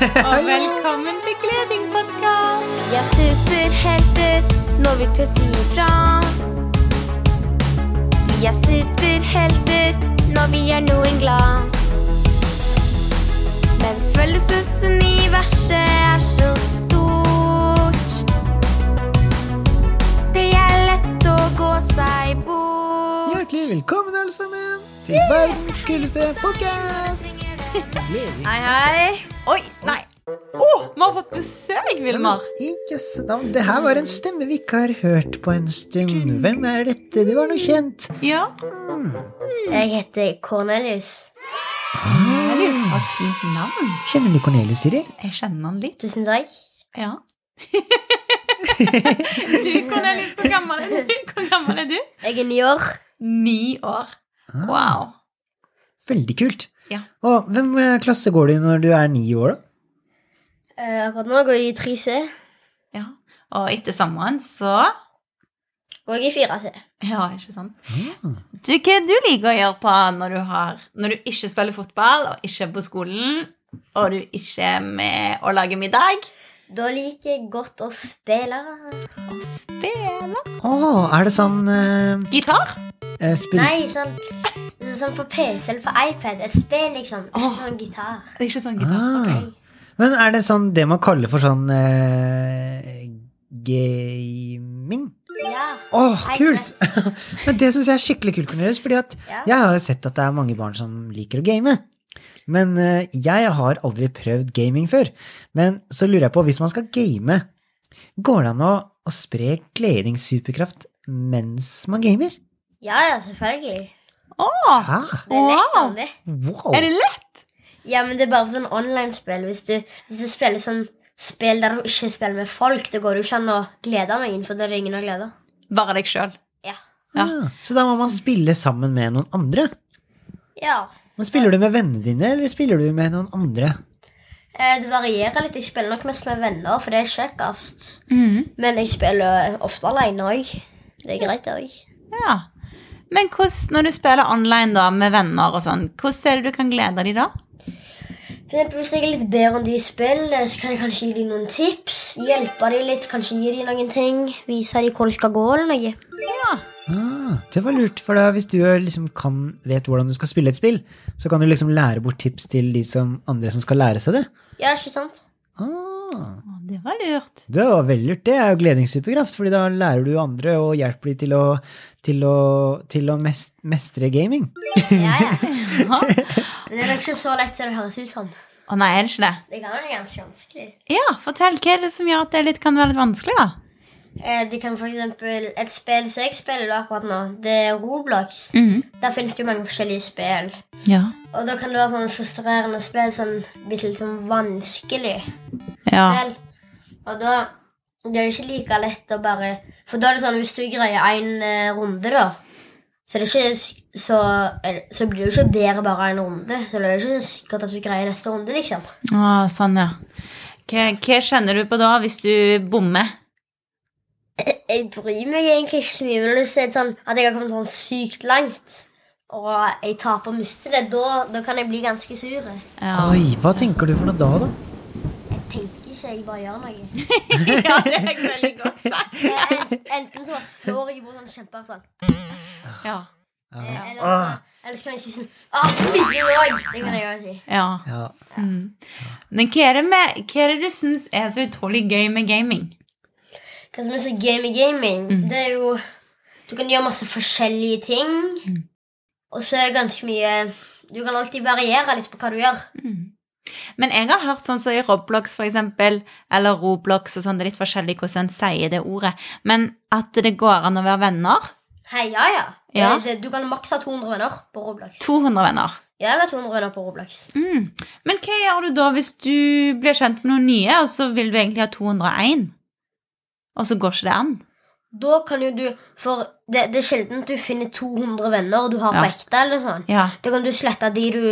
Og velkommen til Gledingpodkast! Vi er superhelter når vi tør si ifra. Vi er superhelter når vi gjør noen glad. Men følelsesuniverset er så stort. Det er lett å gå seg bort. Hjertelig velkommen, alle sammen, til verdens kuleste podkast! Hei, hei. Besøk, Vilmar! I jøsse navn, det her var en stemme vi ikke har hørt på en stund. Hvem er dette? Det var noe kjent. Ja. Jeg heter Cornelius. Cornelius var et fint navn. Kjenner du Cornelius, Siri? Jeg kjenner han litt. Tusen takk. Ja. du, Cornelius, hvor gammel er du? Hvor gammel er du? Jeg er ni år. Ni år. Wow. Veldig kult. Ja. Og hvem eh, klasse går du i når du er ni år, da? Eh, Akkurat nå går jeg i 3C. Ja. Og etter sommeren så Går jeg i 4C. Ja, ikke sant? Du, hva du liker å gjøre på når du, har, når du ikke spiller fotball, og ikke er på skolen, og du ikke er med å lage middag? Da liker jeg godt å spille. Å spille Å, er det sånn uh, gitar? eh, spill... Nei, sånn, sånn på PC eller på iPad. Et spill, liksom. Ikke oh, sånn gitar. Det er ikke sånn gitar. Ah. ok. Men er det sånn det man kaller for sånn eh, gaming? Ja. Åh, kult! Men det syns jeg er skikkelig kult, Cornelius, fordi at Ja. jeg har jo sett at det er mange barn som liker å game. Men eh, jeg har aldri prøvd gaming før. Men så lurer jeg på, hvis man skal game, går det an å, å spre gledingssuperkraft mens man gamer? ja, ja, selvfølgelig. Åh? Det er lett, Wow. Andy. Wow! er det lett? Ja, men det er bare for sånn online-spill. Hvis, du- hvis du spiller sånn spill der du ikke spiller med folk, da går det jo ikke an å glede noen, for da er det ingen å glede. Bare deg sjøl. Ja. Ja. Ah, så da må man spille sammen med noen andre? Ja. Men spiller du med vennene dine, eller spiller du med noen andre? Eh, Det varierer litt. Jeg spiller nok mest med venner, for det er kjekkest. Mm. Men jeg spiller ofte alene òg. Det er greit, det òg. Ja. Men hvordan, når du spiller online da, med venner og sånn, hvordan er det du kan glede dem da? For eksempel, Hvis jeg er litt bedre enn de i spill, eh, så kan jeg kanskje gi dem noen tips. Hjelpe dem litt, kanskje gi dem noen ting. Vise dem hvor de skal gå eller noe. Ah, det var lurt, for da hvis du liksom kan, vet hvordan du skal spille et spill, så kan du liksom lære bort tips til de som, andre som skal lære seg det. Ja, ikke sant? Ah, Det var lurt. det var veldig lurt. Det er jo gledingssuperkraft, fordi da lærer du andre og hjelper dem til å, til å, til å mest, mestre gaming. Ja, ja. Ja. Men det er nok ikke så lett som det høres ut som. Å nei, er det ikke det? Det kan være ganske vanskelig. Ja, fortell. Hva er det som gjør at det litt, kan være litt vanskelig, da? Eh, det kan for eksempel, Et spill som jeg spiller akkurat nå, det er Roblox. Mhm. Der finnes det jo mange forskjellige spill. Ja. Og da kan det være sånn frustrerende spill, sånn bitte litt sånn vanskelig Ja. spill. Og da det er ikke like lett å bare For da er det sånn hvis du greier én runde, da, så, det er ikke, så, så blir det jo ikke bedre bare en runde. Så det er jo ikke sikkert at du greier neste runde, liksom. Ah, sånn, ja. Hva, hva kjenner du på da, hvis du bommer? Jeg bryr meg egentlig ikke så mye, men hvis det er sånn at jeg har kommet sånn sykt langt, og jeg taper og mister det, da, da kan jeg bli ganske sur. Ja. Oi, hva tenker du for noe da, da? Jeg tenker ikke, jeg bare gjør noe. ja, det er veldig godt sagt. Enten så bare slår jeg bort sånn kjempehardt sånn, Ja. Eh, eller, Ah. så, kan jeg si sånn Å, fy òg! Det kan jeg jo si. ja. Ja. Men hva er, det med, hva er det du syns er så utrolig gøy med gaming? Hva som er så gøy med gaming, det er jo Du kan gjøre masse forskjellige ting, og så er det ganske mye Du kan alltid variere litt på hva du gjør. Men jeg har hørt sånn som i Roblox, for eksempel, eller Roblox og sånn, det er litt forskjellig hvordan en sier det ordet, men at det går an å være venner. Hei, ja, ja. Ja. Det, det, du kan maks ha 200 venner på Roblox. 200 venner. Ja, jeg har 200 venner på Roblox. Mm. Men hva gjør du da hvis du blir kjent med noen nye, og så vil du egentlig ha 201? Og så går ikke det an? Da kan jo du For det, det er sjelden du finner 200 venner du har Ja. på ekte. eller sånn. Ja. Da kan du slette de du,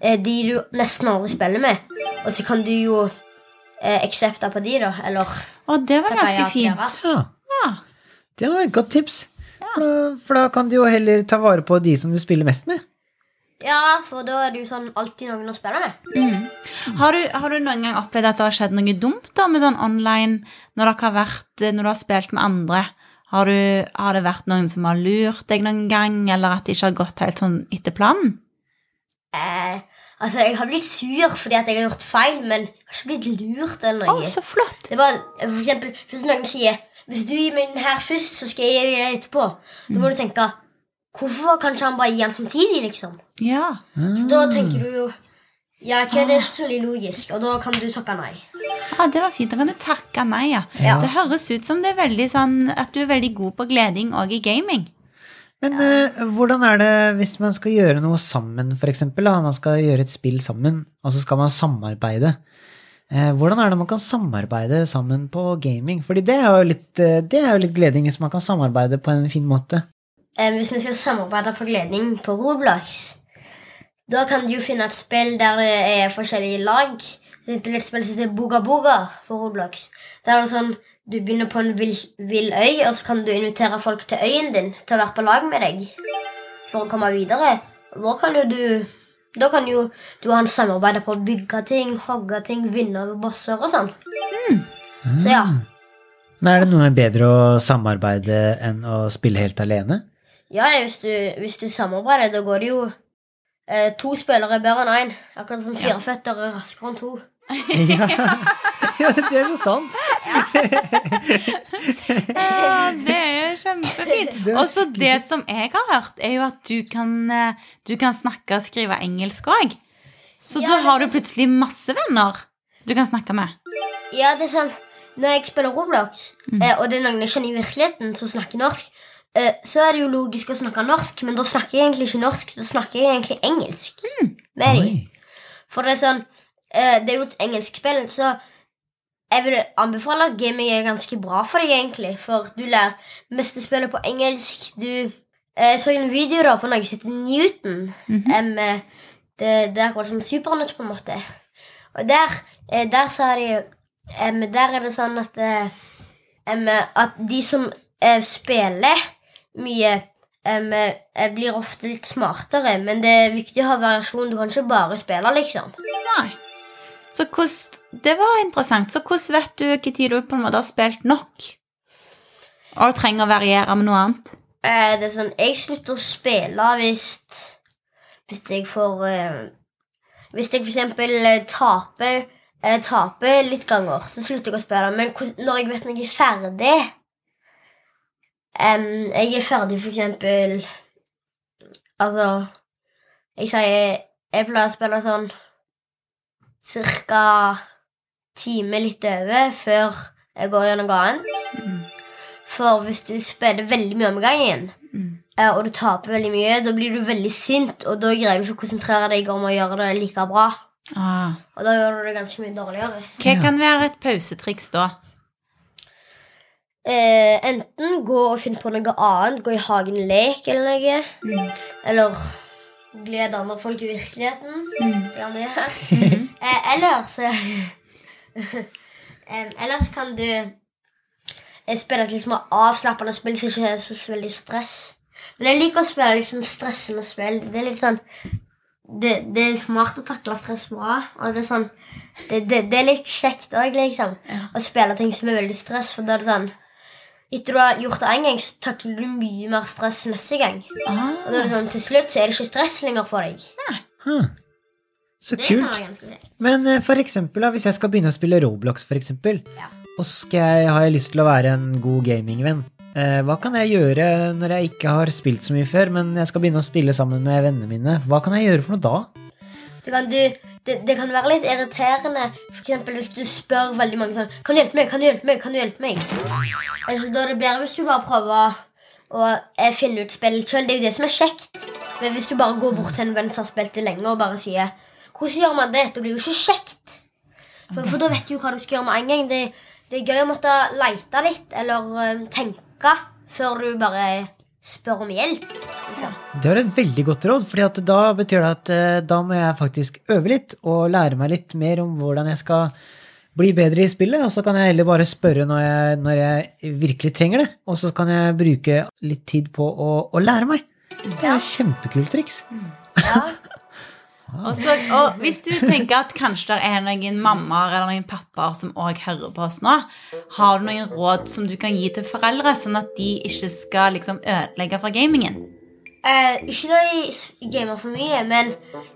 eh, de du nesten aldri spiller med. Og så kan du jo eh, aksepte på de, da. Eller Å, det var ganske fint. Ja, Ja. det var et godt tips. For, da, for da kan du jo heller ta vare på de som du spiller mest med. Ja, for da er det jo sånn alltid noen å spille med. Mm. Har, du, har du noen gang opplevd at det har skjedd noe dumt da med sånn online når dere har vært, når du har spilt med andre? Har, du, har det vært noen som har lurt deg noen gang, eller at det ikke har gått helt sånn etter planen? Eh, altså, jeg har blitt sur fordi at jeg har gjort feil, men jeg har ikke blitt lurt eller Å, noe. så flott. Det var for eksempel, Hvis noen sier Hvis du gir meg den her først, så skal jeg gi deg den etterpå. Da må du tenke Hvorfor kan ikke han bare gi den samtidig, liksom? Ja. Så da tenker du jo Ja, ok, det er ikke så veldig logisk, og da kan du takke nei. ja, det var fint. Da kan du takke nei, ja. Ja. Det høres ut som det er veldig sånn at du er veldig god på gleding òg i gaming. Men eh, hvordan er det hvis man skal gjøre noe sammen, eksempel? Man skal gjøre et spill sammen, og så skal man samarbeide. Eh, hvordan er det man kan samarbeide sammen på gaming? Fordi det er jo litt, eh, det er jo litt gleding hvis man kan samarbeide på en fin måte. Hvis vi skal samarbeide på gleding på Roblox, da kan du jo finne et spill der det er forskjellige lag. Det er et spill som heter Boga Boga på Roblox. Der er det sånn du begynner på en vill, vill øy, og så kan du invitere folk til øyen din til å være på lag med deg for å komme videre. Da kan jo du da kan jo du ha en samarbeid på å bygge ting, hogge ting, vinne over bosser og sånn. Så ja. Men er det noe bedre å samarbeide enn å spille helt alene? Ja, hvis du, hvis du samarbeider, da går det jo eh, To spillere er bedre enn én. Akkurat som fire føtter er raskere enn to. Ja. ja, det er så sant. Ja, det er kjempefint. Er Og så det som jeg har hørt, er jo at du kan, eh, du kan snakke og skrive engelsk òg. Så Ja, da har du plutselig masse venner du kan snakke med. Ja, det er sånn Når jeg spiller Roblox, eh, og det er noen jeg kjenner i virkeligheten som snakker norsk, eh, så er det jo logisk å snakke norsk, men da snakker jeg egentlig ikke norsk, da snakker jeg egentlig engelsk med dem. For det er sånn Det er jo et engelsk spill, så jeg vil anbefale at gaming er ganske bra for deg, egentlig. For du lærer meste spillet på engelsk. Du Jeg så en video da på noe som heter Newton. Mm -hmm. um, det, det er akkurat som Supernytt, på en måte. Og der, eh, der sa de um, Der er det sånn at um, At de som uh, spiller mye eh, blir ofte litt smartere, men det er viktig å ha variasjon. Du kan ikke bare spille, liksom. Så hvordan, det var interessant. Så hvordan vet du når du på en måte har spilt nok? Og trenger å variere med noe annet? Eh, det er sånn, Jeg slutter å spille hvis Hvis jeg får eh, Hvis jeg eksempel eh, taper eh, Taper litt ganger, så slutter jeg å spille. Men når jeg vet når jeg er ferdig um, Jeg er ferdig for eksempel Altså Jeg sier Jeg pleier å spille sånn Cirka time litt over før jeg går gjennom noe annet. For hvis du spiller veldig mye om gangen, Mm. eh, og du taper veldig mye, da blir du veldig sint, og da greier du ikke å konsentrere deg om å gjøre det like bra. Ah. Og da gjør du det ganske mye dårligere. Hva kan være et pausetriks da? Eh, enten gå og finne på noe annet, gå i hagen og lek eller noe. Mm. Eller glede andre folk i virkeligheten. Mm. Det kan du gjøre. eh, ellers eh, Ellers kan du eh, spille et litt mer avslappende spill som ikke er så, så veldig stress. Men jeg liker å spille liksom stressende spill. Det er litt sånn det, det er smart å takle stress bra. Og det er sånn Det, det, det er litt kjekt òg, liksom. Å spille ting som er veldig stress, for da er det sånn Etter du har gjort det én gang, så takler du mye mer stress neste gang. Ah. Og sånn, til slutt så er det ikke stress lenger for deg. Huh. Så Det kult. Men eh, for eksempel, hvis jeg skal begynne å spille Roblox, for eksempel, Ja. og så jeg, har jeg lyst til å være en god gamingvenn, eh, hva kan jeg gjøre når jeg ikke har spilt så mye før, men jeg skal begynne å spille sammen med vennene mine? Hva kan jeg gjøre for noe da? Så kan, du, det, det kan være litt irriterende eksempel hvis du spør veldig mange sånn Kan du hjelpe meg? Kan du hjelpe meg? Kan du hjelpe meg? Altså, da er det bedre hvis du bare prøver å eh, finne ut spillet sjøl. Det er jo det som er kjekt. Men hvis du bare går bort til en venn som har spilt det lenge, og bare sier 'Hvordan gjør man det?' Det blir jo ikke kjekt. For, for da vet du jo hva du skal gjøre med en gang. Det, det er gøy å måtte lete litt eller eh, tenke før du bare spør om hjelp. Liksom. Det var et veldig godt råd, fordi da betyr det at eh, da må jeg faktisk øve litt og lære meg litt mer om hvordan jeg skal bli bedre i spillet, og så kan jeg heller bare spørre når jeg, når jeg virkelig trenger det, og så kan jeg bruke litt tid på å, å lære meg. Det er et kjempekult triks. Ja. Og, så, og hvis du tenker at kanskje det er noen mammaer eller noen pappaer som òg hører på oss nå, har du noen råd som du kan gi til foreldre, sånn at de ikke skal liksom ødelegge for gamingen? Eh, ikke når de gamer for mye, men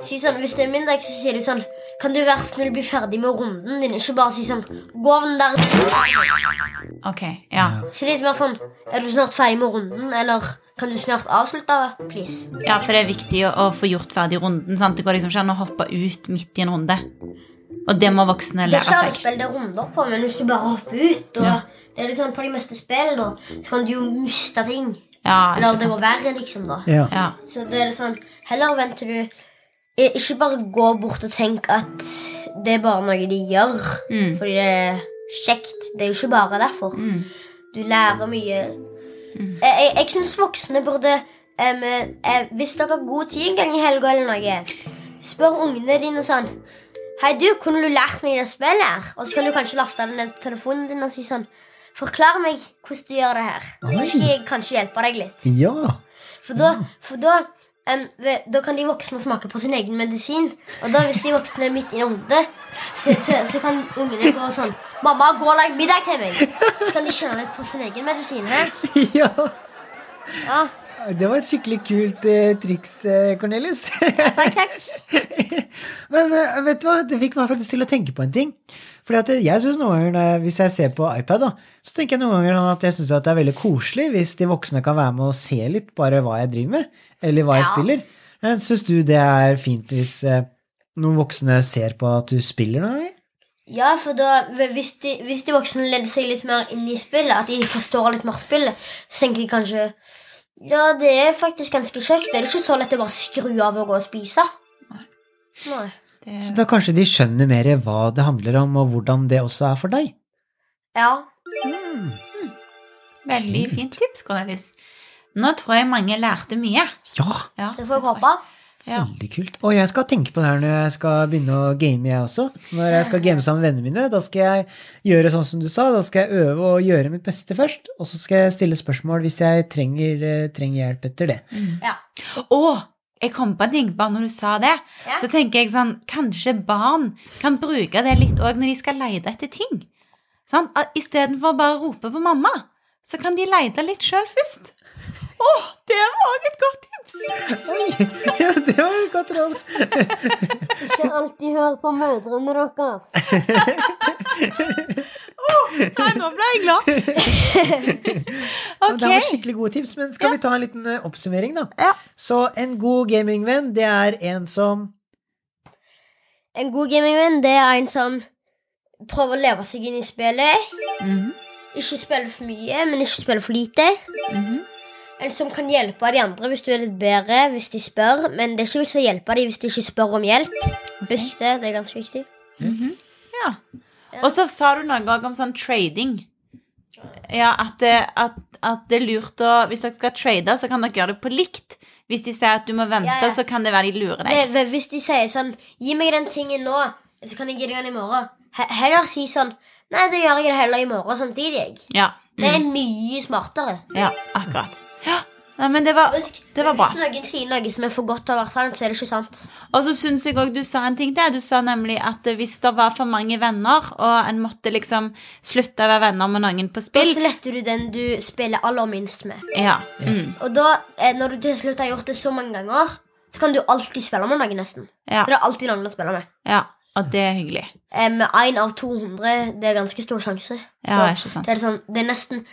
si sånn, hvis det er middag, så sier du sånn Kan du være snill bli ferdig med runden din? Ikke bare si sånn Gå av den der Ok, ja. Si litt mer sånn Er du snart ferdig med runden? Eller kan du snart avslutte, please? Ja, for det er viktig å, å få gjort ferdig runden. sant? Det går liksom ikke an å hoppe ut midt i en runde. Og det må voksne Det er ikke lære alle spill det er runder på, men hvis du bare hopper ut og Ja. Det er litt sånn På de meste spill, da, så kan du jo miste ting. Ja, Eller det går verre, liksom, da. Ja. Ja. Så det er sånn Heller vent til du eh, Ikke bare gå bort og tenk at det er bare noe de gjør Mm. fordi det er kjekt. Det er jo ikke bare derfor. Mm. Du lærer mye. Jeg, jeg, jeg syns voksne burde um, jeg, Hvis dere har god tid en gang i helga eller noe, spør ungene dine sånn Hei, du, kunne du lært meg det spillet her? Og så kan du kanskje laste det ned på telefonen din og si sånn Forklar meg hvordan du gjør det her. Så kan jeg kanskje hjelpe deg litt. ja. For da, for da, um, da kan de voksne smake på sin egen medisin. Og da hvis de voksne er midt i runde, så, så, så kan ungene gå sånn 'Mamma, gå og lag middag til meg.' Så kan de kjenne litt på sin egen medisin. Her. ja. Ja, Det var et skikkelig kult eh, triks, Cornelius. Cornelis. takk, takk. Men eh, vet du hva, det fikk meg faktisk til å tenke på en ting. Fordi jeg synes noen ganger, Hvis jeg ser på iPad, da, så tenker jeg noen ganger sånn at jeg syns det er veldig koselig hvis de voksne kan være med og se litt bare hva jeg driver med, eller hva jeg Ja. spiller. Syns du det er fint hvis eh, noen voksne ser på at du spiller noe? Ja, for da, hvis de, hvis de voksne leder seg litt mer inn i spillet, at de forstår litt mer spillet, så tenker de kanskje Ja, det er faktisk ganske kjekt. Det er ikke så lett å bare skru av og gå og spise. Nei. Så Det, da kanskje de skjønner mer hva det handler om, og hvordan det også er for deg. Ja. veldig fint tips, Cornelis. Nå tror jeg mange lærte mye. Ja, Ja, Det får jeg håpe. Ja. veldig kult. Og jeg skal tenke på det her når jeg skal begynne å game, jeg også. Når jeg skal game sammen med vennene mine, da skal jeg gjøre sånn som du sa. Da skal jeg øve og gjøre mitt beste først, og så skal jeg stille spørsmål hvis jeg trenger, eh, trenger hjelp etter det. Ja. Og jeg kom på en ting bare når du sa det. Ja. Så tenker jeg sånn Kanskje barn kan bruke det litt òg når de skal lete etter ting. Sånn? Istedenfor bare å rope på mamma, så kan de lete litt sjøl først. Å, det var et godt tips! Oi, ja, det var et godt råd. Ikke alltid hør på mødrene deres. Nei, nå ble jeg glad. okay. Det var skikkelig gode tips, men skal vi ta en liten eh, oppsummering, da? Ja. Så en god gamingvenn, det er en som En god gamingvenn det er en som prøver å leve seg inn i spillet. Mhm, Ikke spille for mye, men ikke spille for lite. mhm. En som kan hjelpe de andre hvis du er litt bedre, hvis de spør. Men det er ikke vits å hjelpe dem hvis de ikke spør om hjelp. Husk det, det er ganske viktig. Ja. Og så sa du noe om sånn trading. Ja, at det, at, at det er lurt å Hvis dere skal trade, så kan dere gjøre det på likt. Hvis de sier at du må vente, Ja, ja. så kan det være de lurer deg. Hvis de sier sånn 'Gi meg den tingen nå, så kan jeg gi deg den i morgen', heller si sånn 'Nei, da gjør jeg det heller i morgen samtidig'. jeg». Ja. Det er Mm. mye smartere. ja, akkurat. Ja, Nei, men det var, Husk, det var bra. Hvis noen sier noe som er for godt til å være sant, så er det ikke sant. Og så syns jeg òg du sa en ting til. Du sa nemlig at hvis det var for mange venner, og en måtte liksom slutte å være venner med noen på Da spill sletter du den du spiller aller minst med. Ja. Mm, Og da, eh, når du til slutt har gjort det så mange ganger, så kan du alltid spille med noen, nesten. ja, Så det er alltid noen å spille med. ja. Og det er hyggelig. Med Med én av 200, det er ganske stor sjanse. Ja, Så ikke sant. det er sånn, det er nesten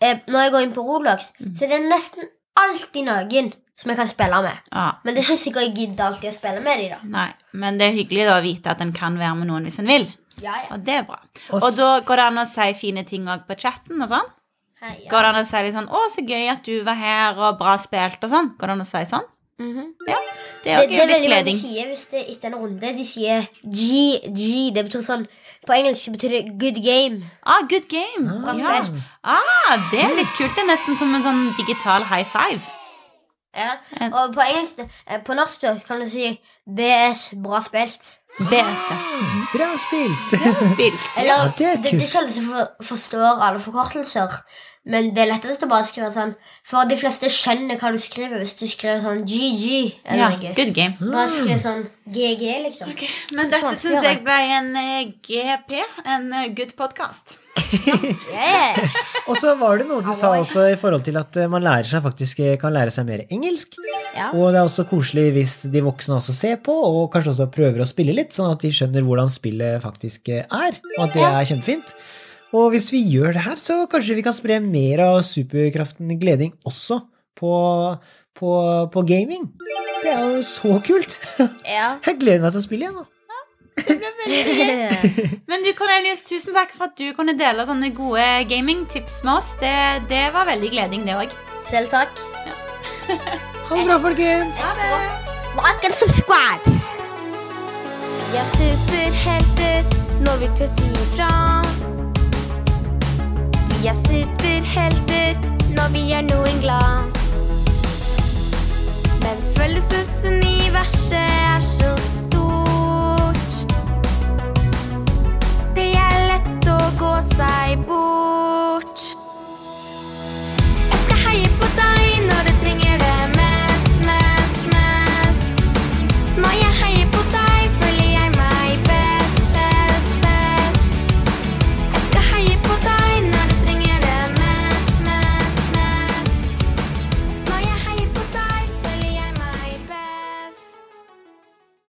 eh, Når jeg går inn på Roblox, Mm. så er det nesten alltid noen som jeg kan spille med. Ja. Men det er ikke sikkert jeg gidder alltid å spille med dem, da. Nei, men det er hyggelig da å vite at en kan være med noen hvis en vil. Ja, ja. Og det er bra. Og Og da går det an å si fine ting òg på chatten og sånn? Hei, ja. Går det an å si litt sånn 'Å, så gøy at du var her, og bra spilt', og sånn? Går det an å si sånn? Mhm. Ja. Det Det, er òg det er veldig mange sier hvis det etter en runde De sier G, G. Det betyr sånn På engelsk betyr det good game. Ah, good game. Bra Ja. spilt. Ah, det er litt kult. Det er nesten som en sånn digital high five. Ja. Og på engelsk eh, På norsk kan du si BS, bra spilt. BS. Bra spilt! Spilt. Eller Ja, det er det, er ikke alle som for, forstår alle forkortelser. Men det er lettest å bare skrive sånn For de fleste skjønner hva du skriver hvis du skriver sånn GG Ja, eller noe. good game. Bare skriv sånn GG, liksom. Men dette Sånn, syns jeg ble en eh, GP, en eh, good podcast. Yeah. Og så var det noe du sa også i forhold til at eh, man lærer seg faktisk kan lære seg mer engelsk. Ja. Og det er også koselig hvis de voksne også ser på, og kanskje også prøver å spille litt, sånn at de skjønner hvordan spillet faktisk eh, er, og at det er kjempefint. Og hvis vi gjør det her, så kanskje vi kan spre mer av superkraften gleding også på, på, på gaming. Det er jo så kult! ja. Jeg gleder meg til å spille igjen nå. Men du, Cornelius, tusen takk for at du kunne dele sånne gode gamingtips med oss. Det, det var veldig gleding, det òg. Selv takk. Ha det bra, folkens! Like and subscribe. Vi er superhelter når vi tør si ifra. Vi er superhelter når vi gjør noen glad. Men følelsesuniverset